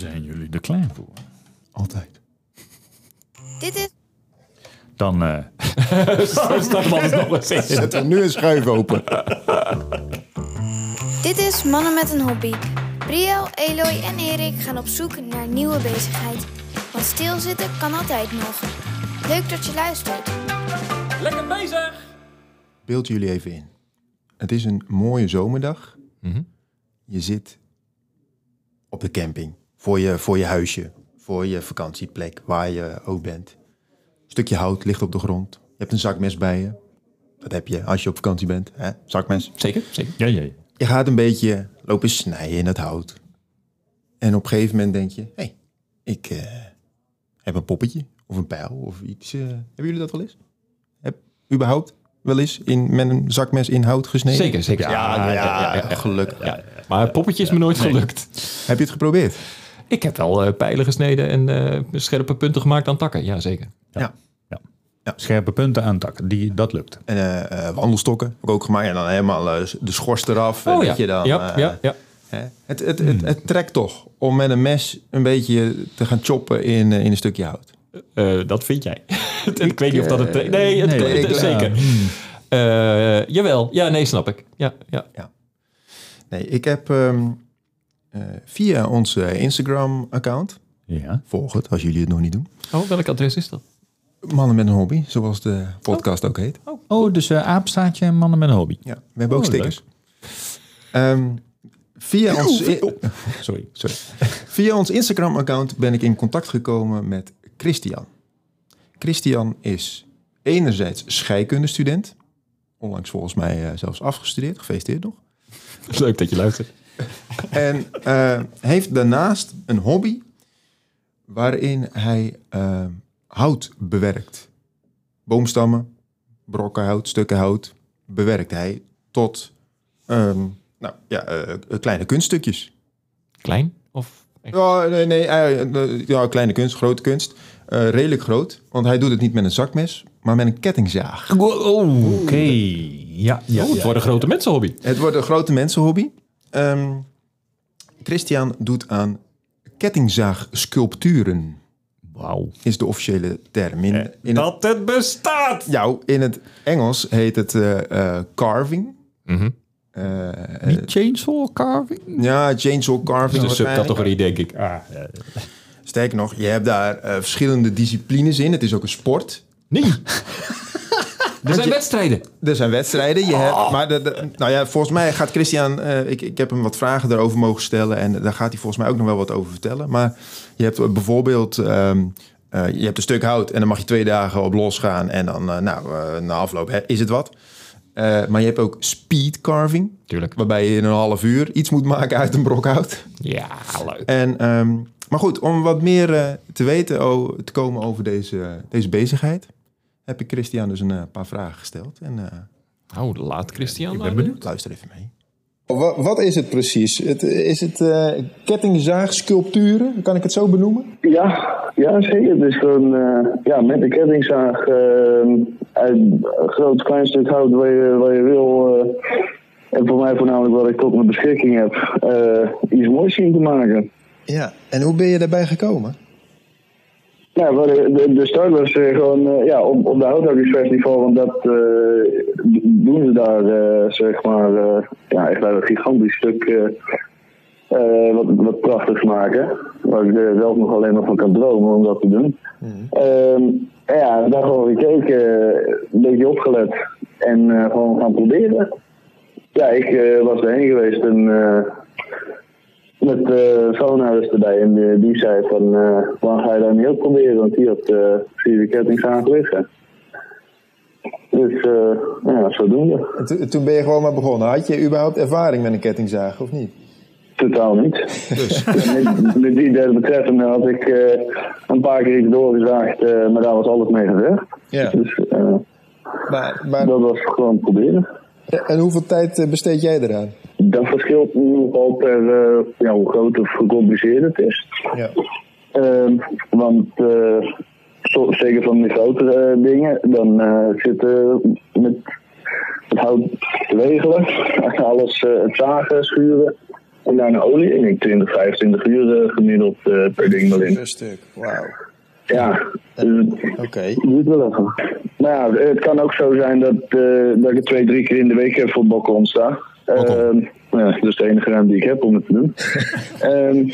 Zijn jullie er klaar voor? Altijd. Dit is Dan eh, Start hem altijd nog eens in. Zet er nu een schuif open. Dit is Mannen met een Hobby. Briel, Eloy en Erik gaan op zoek naar nieuwe bezigheid. Want stilzitten kan altijd nog. Leuk dat je luistert. Lekker bezig! Beeld jullie even in. Het is een mooie zomerdag. Mhm. Je zit op de camping. Voor je, voor je huisje. Voor je vakantieplek. Waar je ook bent. Een stukje hout ligt op de grond. Je hebt een zakmes bij je. Dat heb je als je op vakantie bent. Hè? Zakmes. Zeker, zeker. ja, ja, ja. Je gaat een beetje lopen snijden in het hout. En op een gegeven moment denk je... Hé, hey, ik eh, heb een poppetje. Of een pijl. Of iets. eh, hebben jullie dat wel eens? Heb überhaupt wel eens in, met een zakmes in hout gesneden? Zeker, zeker. Ja, ja, ja, ja. gelukkig. Ja. Maar het poppetje is me nooit gelukt. Heb je het geprobeerd? Ik heb wel eh, pijlen gesneden en eh, scherpe punten gemaakt aan takken. Ja, zeker. Ja. Scherpe punten aan takken, die, dat lukt. En eh, eh, wandelstokken heb ik ook gemaakt. En dan helemaal eh, de schors eraf. en Oh ja. dat je dan, ja, eh, ja, ja. hè? Het, het, het, het trekt toch om met een mes een beetje te gaan choppen in, in een stukje hout. Eh, dat vind jij. ik weet niet of dat het... Nee, het, Nee, het- ik- zeker. Eh, jawel. Ja, nee, snap ik. Ja, ja. Nee, ik heb ehm, eh, via onze Instagram-account, Ja. volg het als jullie het nog niet doen, Oh, welk adres is dat? Mannen met een hobby, zoals de podcast ook heet. Oh, dus uh, aapstaartje mannen met een hobby. Ja, we hebben ook Oh, stickers. Ehm, via, ons, Sorry. sorry. via ons Instagram-account ben ik in contact gekomen met Christian. Christian is enerzijds scheikundestudent, onlangs volgens mij eh, zelfs afgestudeerd, gefeliciteerd nog. Leuk dat je luistert. En eh, heeft daarnaast een hobby waarin hij eh, hout bewerkt. Boomstammen, brokken hout, stukken hout bewerkt hij tot ehm, nou, ja, eh, kleine kunststukjes. Klein? Of... Ja, nee, nee ja, kleine kunst, grote kunst. Eh, redelijk groot, want hij doet het niet met een zakmes, maar met een kettingzaag. Oh, oké. Ja, ja, oh, het ja. wordt een grote mensenhobby. Het wordt een grote mensenhobby. Ehm, Christian doet aan kettingzaagsculpturen. Wauw. is de officiële term. In, in, het, Dat het bestaat! nou, in het Engels heet het eh, eh, carving. Mhm. Eh, Niet chainsaw carving? ja, chainsaw carving. De waarschijnlijk. subcategorie, denk ik. Ah. Sterker nog, je hebt daar eh, verschillende disciplines in. Het is ook een sport. Nee. er zijn wedstrijden. Er zijn wedstrijden. Je hebt, maar de, de- nou ja, volgens mij gaat Christian... eh, ik, ik heb hem wat vragen daarover mogen stellen... en daar gaat hij volgens mij ook nog wel wat over vertellen. Maar je hebt eh, bijvoorbeeld... ehm, eh, je hebt een stuk hout en dan mag je twee dagen op losgaan... en dan, nou, na afloop hè, is het wat. Maar je hebt ook speed carving... Tuurlijk. waarbij je in een half uur iets moet maken uit een brok hout. Ja, leuk. En, ehm, maar goed, om wat meer te weten, o- te komen over deze, deze bezigheid... heb ik Christian dus een eh, paar vragen gesteld. En eh, Nou, laat Christian. Ik maar ben benieuwd. luister even mee. Wat, wat is het precies? Het, is het uh, kettingzaagsculpturen? Kan ik het zo benoemen? Ja, ja zeker. Het is gewoon eh, ja, met een kettingzaag uit een groot klein stuk hout waar je, waar je wil. eh, en voor mij voornamelijk wat ik tot mijn beschikking heb, eh, iets moois zien te maken. Ja, en hoe ben je daarbij gekomen? Ja, maar de, de, start was eh, gewoon eh, ja, op, op de Houthakkersfestival, want dat eh, doen ze daar, eh, zeg maar, eh, ja, echt een gigantisch stuk eh, eh, wat, wat prachtigs maken. Waar ik er zelf nog alleen nog van kan dromen om dat te doen. En ja, daar gewoon gekeken, eh, een beetje opgelet en eh, gewoon gaan proberen. Ja, ik eh, was erheen geweest en eh, met uh, schoonhouders erbij. En die, die zei van, uh, waarom ga je dat niet ook proberen? Want die had uh, vier kettings liggen. Dus uh, ja, zodoende. En to- toen ben je gewoon maar begonnen. Had je überhaupt ervaring met een kettingzaag of niet? Totaal niet. Dus. met, die derde betreffende had ik een paar keer iets doorgezaagd, maar daar was alles mee gezegd. Ja. Dus Maar, maar, dat was gewoon proberen. en hoeveel tijd eh, besteed jij eraan? Dat verschilt nogal per uh, ja, hoe groot of gecompliceerd het is. Ja. Uh, want uh, zo- zeker van die grotere uh, dingen, dan zitten met het hout regelen, alles het zagen, schuren. en daarna olie. En ik 20, 25 uur eh, gemiddeld eh, per ding wel in. Per stuk, wauw. Ja, dus het Oké. duurt wel even. Maar ja, het kan ook zo zijn dat, eh, dat ik twee, drie keer in de week even op balkon sta. Ja, dat is de enige ruimte die ik heb om het te doen. Ehm,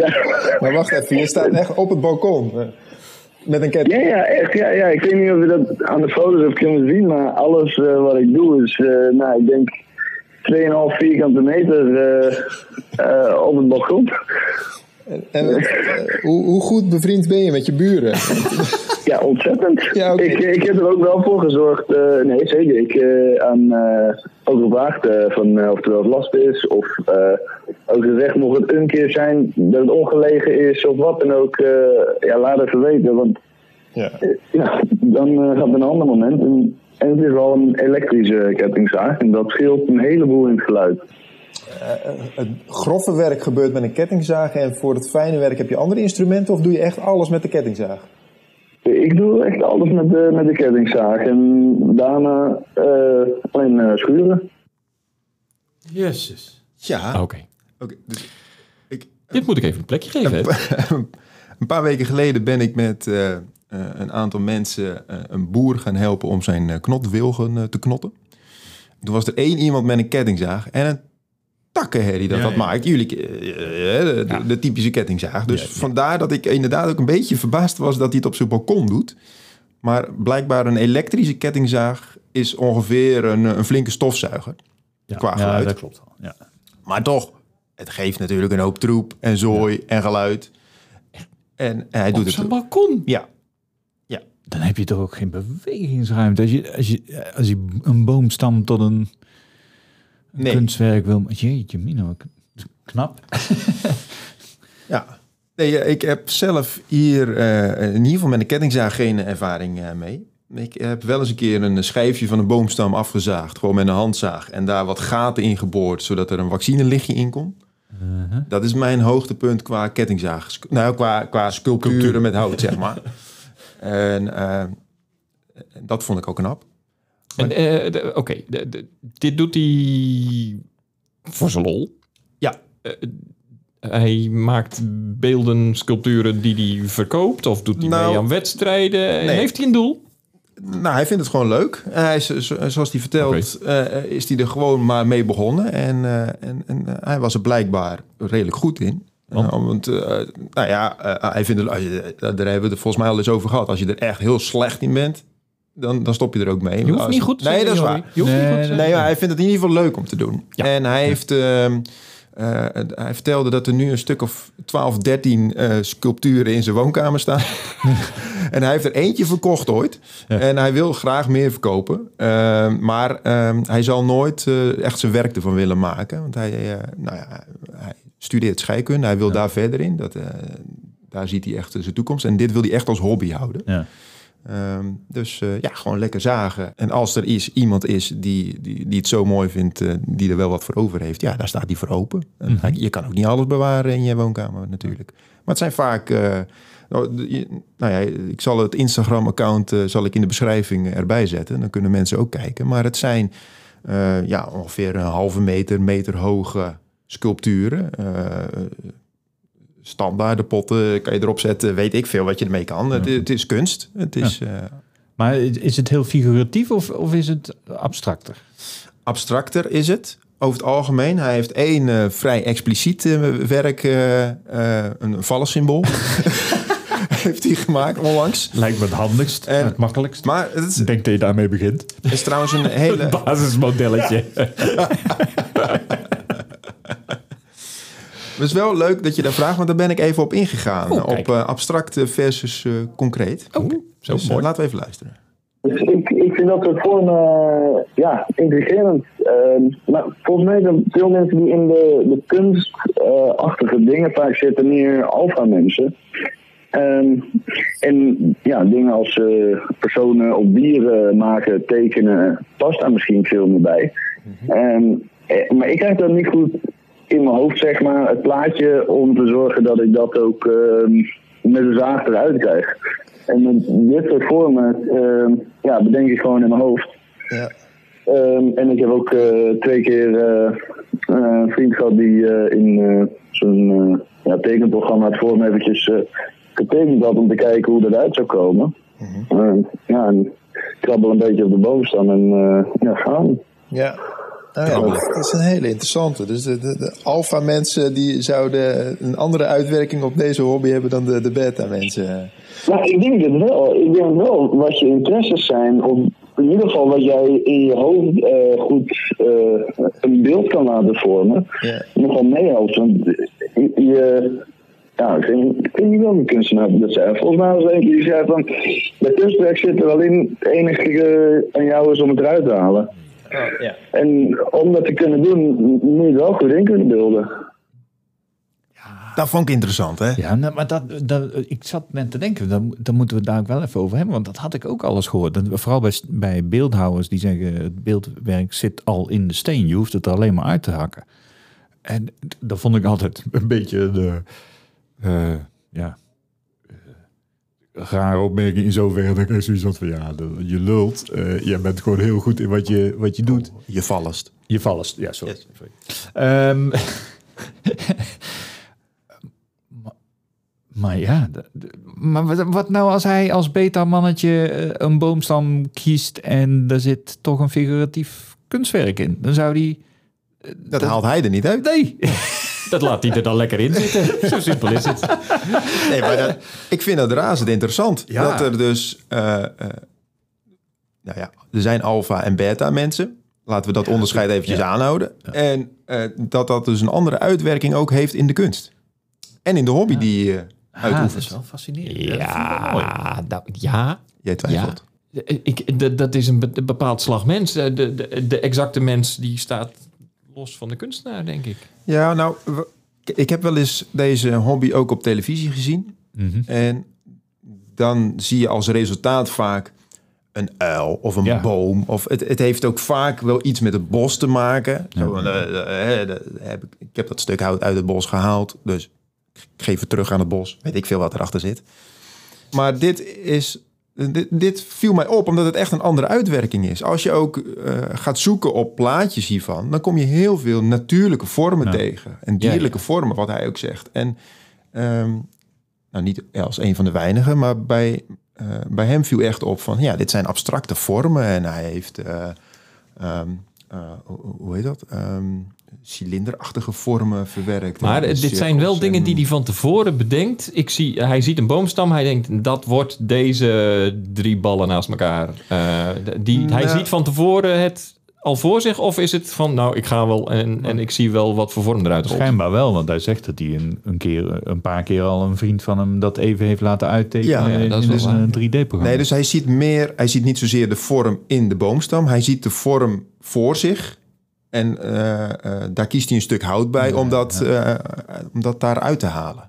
ja. Maar wacht even, je staat echt op het balkon. eh, Met een ketting. Ja, ja, echt. Ja, ja. Ik weet niet of je dat aan de foto's hebt kunnen zien, maar alles eh, wat ik doe is, eh, nou, ik denk 2,5 vierkante meter eh, op het balkon. En, eh, hoe, hoe goed bevriend ben je met je buren? Ja, ontzettend. Ja, ik, ik heb er ook wel voor gezorgd, nee zeker, ik aan ook gevraagd eh, van eh, of er wel last is, of eh, ook gezegd mocht het een keer zijn dat het ongelegen is, of wat dan ook, ja, laat even weten, want Ja. ja, dan gaat het een ander moment. En, en het is wel een elektrische kettingzaag en dat scheelt een heleboel in het geluid. Het grove werk gebeurt met een kettingzaag en voor het fijne werk heb je andere instrumenten of doe je echt alles met de kettingzaag? Ik doe echt alles met de, met de kettingzaag en daarna eh, alleen eh, schuren. Jezus. Ja. Oké. Oké, dus ik, Dit moet ik even een plekje geven. hè? een paar weken geleden ben ik met eh, eh, een aantal mensen eh, een boer gaan helpen om zijn knotwilgen te knotten. Toen was er één iemand met een kettingzaag en een takkenherrie dat Ja, dat ja. maakt. Jullie, eh, eh, de, de- de typische kettingzaag. Dus Ja, ja. vandaar dat ik inderdaad ook een beetje verbaasd was dat hij het op zijn balkon doet. Maar blijkbaar een elektrische kettingzaag is ongeveer een, een flinke stofzuiger. Ja, Qua ja, geluid. dat klopt wel. Ja. Maar toch, het geeft natuurlijk een hoop troep en zooi en geluid. En hij doet Op het. zijn balkon. Ja, Dan heb je toch ook geen bewegingsruimte. Als je, als je, als je een boomstam tot een Nee. kunstwerk wil... Jeetje, Mino, knap. ja. Nee, eh, ik heb zelf hier eh, in ieder geval met een kettingzaag geen ervaring eh, mee. Ik heb wel eens een keer een schijfje van een boomstam afgezaagd, gewoon met een handzaag. En daar wat gaten in geboord, zodat er een vaccinelichtje in kon. Uh-huh. Dat is mijn hoogtepunt qua kettingzaag. Nou, qua, qua sculpturen met hout, zeg maar. en dat vond ik ook knap. En, eh, Oké, dit doet hij voor zijn lol. Ja. Eh, hij maakt beelden, sculpturen die hij verkoopt? Of doet hij Nou, mee aan wedstrijden? nee. Heeft hij een doel? Nou, hij vindt het gewoon leuk. Hij is, zo- zoals hij vertelt, eh, is hij er gewoon maar mee begonnen. En, eh, en, en eh, hij was er blijkbaar redelijk goed in. Want? Eh, want, eh, nou ja, eh, hij vindt het, daar hebben we het volgens mij al eens over gehad. Als je er echt heel slecht in bent, dan, dan stop je er ook mee. Je hoeft niet goed te Nee, dat is waar. Je hoeft niet Nee, goed te zijn. Nee, maar hij vindt het in ieder geval leuk om te doen. Ja. En hij heeft... ehm, eh, hij vertelde dat er nu een stuk of 12, 13 eh, sculpturen in zijn woonkamer staan. en hij heeft er eentje verkocht ooit. Ja. En hij wil graag meer verkopen. Ehm, maar ehm, hij zal nooit eh, echt zijn werk ervan willen maken. Want hij, eh, nou ja, hij studeert scheikunde. Hij wil daar verder in. Dat, eh, daar ziet hij echt zijn toekomst. En dit wil hij echt als hobby houden. Ja. Ehm, dus eh, ja, gewoon lekker zagen. En als er is, iemand is die, die, die het zo mooi vindt, eh, die er wel wat voor over heeft, ja, daar staat hij voor open. En Mhm. Je kan ook niet alles bewaren in je woonkamer natuurlijk. Maar het zijn vaak. eh, nou, nou ja, ik zal het Instagram-account zal ik in de beschrijving erbij zetten. Dan kunnen mensen ook kijken. Maar het zijn ja, ongeveer een halve meter, meter hoge sculpturen. Standaarden potten kan je erop zetten. Weet ik veel wat je ermee kan. Het, het is kunst. Het is eh, Maar is het heel figuratief of, of is het abstracter? abstracter is het. Over het algemeen. Hij heeft één eh, vrij expliciet eh, werk, een vallensymbool. heeft hij gemaakt onlangs. Lijkt me het handigst En- het makkelijkst. Maar het is, Ik denk dat je daarmee begint. is trouwens een hele... Basismodelletje. Het is wel leuk dat je daar vraagt, want daar ben ik even op ingegaan. Op eh, abstract versus eh, concreet. Oké, zo Dus, eh, mooi. laten we even luisteren. Dus ik, ik vind dat soort vormen eh, ja, intrigerend. Ehm, maar volgens mij zijn veel mensen die in de, de kunstachtige dingen vaak zitten meer alfa mensen. Ehm, en ja, dingen als eh, personen op dieren maken, tekenen, past daar misschien veel meer bij. Ehm, eh, maar ik krijg dat niet goed in mijn hoofd, zeg maar, het plaatje om te zorgen dat ik dat ook ehm, met de zaag eruit krijg. En met dit soort vormen ehm, ja, bedenk ik gewoon in mijn hoofd. Ja. Ehm, en ik heb ook eh, twee keer eh, een vriend gehad die eh, in eh, zo'n eh, ja, tekenprogramma het voor hem eventjes eh, getekend had om te kijken hoe dat uit zou komen. Eh, ja, en krabbel een beetje op de boomstam en eh, ja, gaan. Ja. Nou ja, dat, dat is een hele interessante. Dus de, de, de alfa-mensen die zouden een andere uitwerking op deze hobby hebben dan de, de beta-mensen. Nou, ik denk het wel. Ik denk wel wat je interesses zijn, of in ieder geval wat jij in je hoofd eh, goed eh, een beeld kan laten vormen, Ja. nogal meehelpt. Want je, je- ja, ik niet- weet niet welke kunstenaar dat zei. Volgens mij was er eentje die zei van, de kunstwerk zit er wel in, het enige eh, aan jou is om het eruit te halen. Ja. En om dat te kunnen doen, moet je wel goed in kunnen beelden. Dat vond ik interessant, hè? Ja, nou, maar dat, dat, ik zat net te denken, daar, daar moeten we het daar ook wel even over hebben. Want dat had ik ook alles gehoord. Dat, vooral bij, bij beeldhouwers die zeggen, het beeldwerk zit al in de steen. Je hoeft het er alleen maar uit te hakken. En dat vond ik altijd een beetje de, eh, ja, rare opmerking in zoverre dat ik zoiets had van, ja, je lult. Eh je bent gewoon heel goed in wat je, wat je doet. Je vallest. Je vallest, ja, sorry. sorry. Ehm, maar, maar ja, maar wat, wat nou als hij als beta-mannetje eh, een boomstam kiest en er zit toch een figuratief kunstwerk in? Dan zou die... Dat haalt hij er niet uit. Nee, Dat laat hij er dan lekker in zitten. Zo simpel is het. Nee, maar dat, ik vind dat razend interessant. Ja. Dat er dus... eh, eh, nou ja, er zijn alfa- en beta-mensen. Laten we dat onderscheid eventjes aanhouden. En eh, dat dat dus een andere uitwerking ook heeft in de kunst. En in de hobby die je ah, dat uitoefent. is wel fascinerend. Ja, dat. Ja, nou, ja. Jij twijfelt. Ik, dat- is een be- bepaald slag mens. De, de, de exacte mens die staat los van de kunstenaar, denk ik. Ja, nou, ik heb wel eens deze hobby ook op televisie gezien. Mhm. En dan zie je als resultaat vaak een uil of een Ja. boom. Of het, het heeft ook vaak wel iets met het bos te maken. Zo, eh, eh, heb ik, ik heb dat stuk hout uit het bos gehaald, dus ik geef het terug aan het bos. Weet ik veel wat erachter zit. Maar dit is... Dit, dit viel mij op omdat het echt een andere uitwerking is. Als je ook eh, gaat zoeken op plaatjes hiervan, dan kom je heel veel natuurlijke vormen Ja. tegen. En Ja, ja. dierlijke vormen, wat hij ook zegt. En ehm, nou niet als een van de weinigen, maar bij, eh, bij hem viel echt op van ja, dit zijn abstracte vormen en hij heeft, eh, ehm, eh, hoe, heet dat? Ehm, cilinderachtige vormen verwerkt. Maar dit zijn wel dingen en- die hij van tevoren bedenkt. Ik zie, hij ziet een boomstam, hij denkt dat wordt deze drie ballen naast elkaar. Eh, die, hij Nou. ziet van tevoren het al voor zich of is het van nou ik ga wel en, en ik zie wel wat voor vorm eruit rolt. Schijnbaar wel, want hij zegt dat hij een, een, keer, een paar keer al een vriend van hem dat even heeft laten uittekenen Ja, in dat is een waar. 3D-programma. Nee, dus hij ziet meer, hij ziet niet zozeer de vorm in de boomstam, hij ziet de vorm voor zich. En eh, eh, daar kiest hij een stuk hout bij om, dat, eh, om dat daaruit te halen.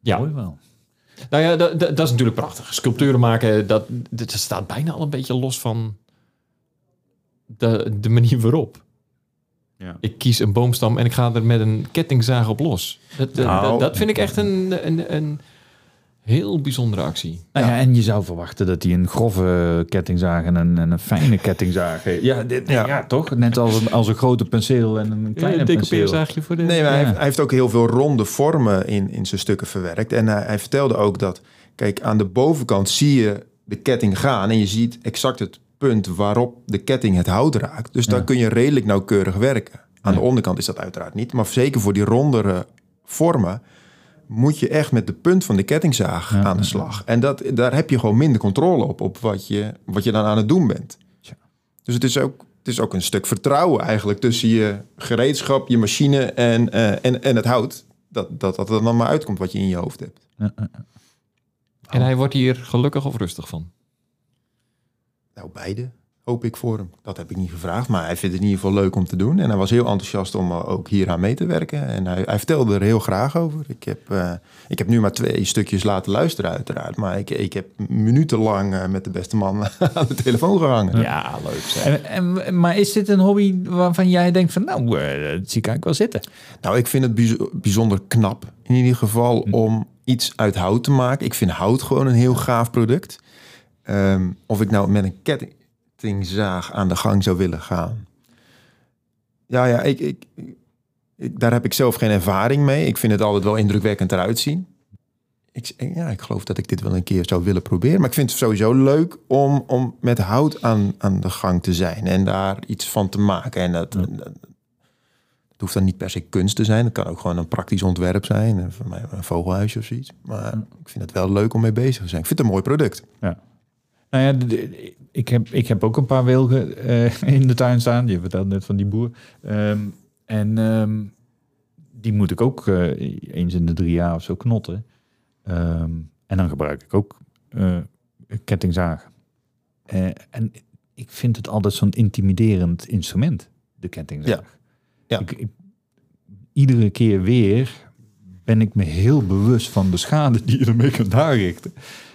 Ja, Mooi wel. nou ja, dat, is natuurlijk prachtig. Sculpturen maken, dat, dat staat bijna al een beetje los van de, de manier waarop. Ja. Ik kies een boomstam en ik ga er met een kettingzaag op los. Dat, dat- Nou. dat, dat vind ik echt een, een, een heel bijzondere actie. Nou ja, en je zou verwachten dat hij een grove kettingzaag en een, en een fijne kettingzaag heeft. Ja, dit, ja. Ja. toch? Net als een, als een grote penseel en een kleine Een penseel. decoupeerzaagje voor de... Nee, maar hij, Ja. heeft, hij heeft ook heel veel ronde vormen in, in zijn stukken verwerkt. En hij, hij vertelde ook dat, kijk, aan de bovenkant zie je de ketting gaan en je ziet exact het punt waarop de ketting het hout raakt. Dus daar kun je redelijk nauwkeurig werken. Aan de onderkant is dat uiteraard niet, maar zeker voor die rondere vormen moet je echt met de punt van de kettingzaag Ja, aan de ja, slag. En dat, daar heb je gewoon minder controle op, op wat je, wat je dan aan het doen bent. Tja. Dus het is, ook, het is ook een stuk vertrouwen eigenlijk tussen je gereedschap, je machine en, eh, en, en het hout. Dat, dat, dat er dan maar uitkomt wat je in je hoofd hebt. Ja. En hij wordt hier gelukkig of rustig van. Nou, beide hoop ik voor hem. Dat heb ik niet gevraagd, maar hij vindt het in ieder geval leuk om te doen. En hij was heel enthousiast om eh, ook hier aan mee te werken. En hij, hij vertelde er heel graag over. Ik heb, eh, ik heb nu maar twee stukjes laten luisteren uiteraard. Maar ik, ik heb minutenlang eh, met de beste man aan de telefoon gehangen. Ja, leuk zeg. En, en, maar is dit een hobby waarvan jij denkt van nou, eh, dat zie ik eigenlijk wel zitten? Nou, ik vind het bijz- bijzonder knap in ieder geval om iets uit hout te maken. Ik vind hout gewoon een heel gaaf product. Ehm, of ik nou met een kettingzaag aan de gang zou willen gaan. Ja, ja, ik, ik, ik- daar heb ik zelf geen ervaring mee. Ik vind het altijd wel indrukwekkend eruit zien. Ik, ja, ik geloof dat ik dit wel een keer zou willen proberen. Maar ik vind het sowieso leuk om, om met hout aan, aan de gang te zijn. En daar iets van te maken. En dat, dat, het hoeft dan niet per se kunst te zijn. Het kan ook gewoon een praktisch ontwerp zijn. Voor mij een vogelhuisje of zoiets. Maar ik vind het wel leuk om mee bezig te zijn. Ik vind het een mooi product. Ja. Nou ja, de- de- ik, heb, ik heb ook een paar wilgen eh, in de tuin staan. Je vertelde net van die boer. Ehm, en ehm, die moet ik ook eh, eens in de drie jaar of zo knotten. Ehm, en dan gebruik ik ook eh, kettingzagen. En ik vind het altijd zo'n intimiderend instrument, de kettingzaag. Ja. Ik, ik- iedere keer weer ben ik me heel bewust van de schade die je ermee kunt aanrichten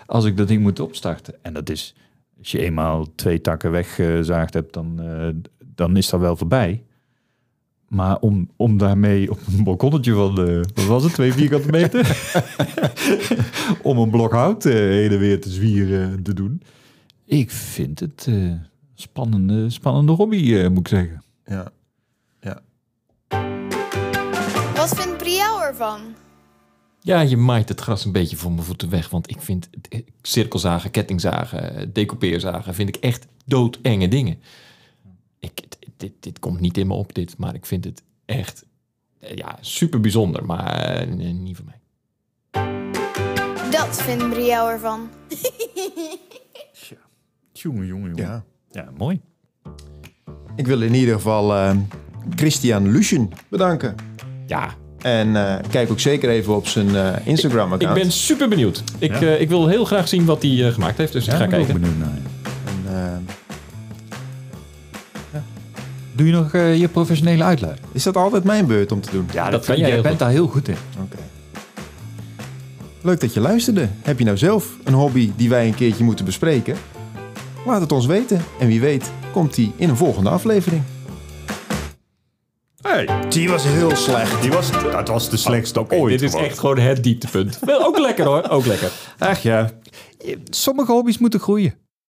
als ik dat ding moet opstarten. En dat is, als je eenmaal twee takken weggezaagd hebt, dan, eh, dan is dat wel voorbij. Maar om, om daarmee op een balkonnetje van, eh, wat was het, twee vierkante meter? om een blok hout eh, heen en weer te zwieren te doen. Ik vind het eh spannende, spannende hobby, eh, moet ik zeggen. Ja. Wat vindt Briel ervan? Ja, je maait het gras een beetje voor mijn voeten weg. Want ik vind het- eh, cirkelzagen, kettingzagen, eh, decoupeerzagen... vind ik echt doodenge dingen. Ik, dit, dit komt niet in me op, dit. Maar ik vind het echt eh, ja, super bijzonder. Maar nee, niet voor mij. Dat vindt Briel ervan. Jongen, jongen, jongen. ja. Ja, mooi. Ik wil in ieder geval eh, Christian Lucien bedanken. Ja, En eh, kijk ook zeker even op zijn eh, Instagram-account. ik ben super benieuwd. Ik, Ja. eh, ik wil heel graag zien wat hij eh, gemaakt heeft. Dus ik ga ben ik ook kijken. benieuwd naar. En, eh, Doe je nog eh, je professionele uitleg? is dat altijd mijn beurt om te doen? Ja, dat kan jij heel bent goed. daar heel goed in. Oké. Leuk dat je luisterde. Heb je nou zelf een hobby die wij een keertje moeten bespreken? Laat het ons weten. En wie weet komt die in een volgende aflevering. Die was heel slecht. die was, dat was de slechtste ooit. Dit is gewoon. echt gewoon het dieptepunt. Wel, ook lekker hoor, ook lekker. Ach ja, sommige hobby's moeten groeien.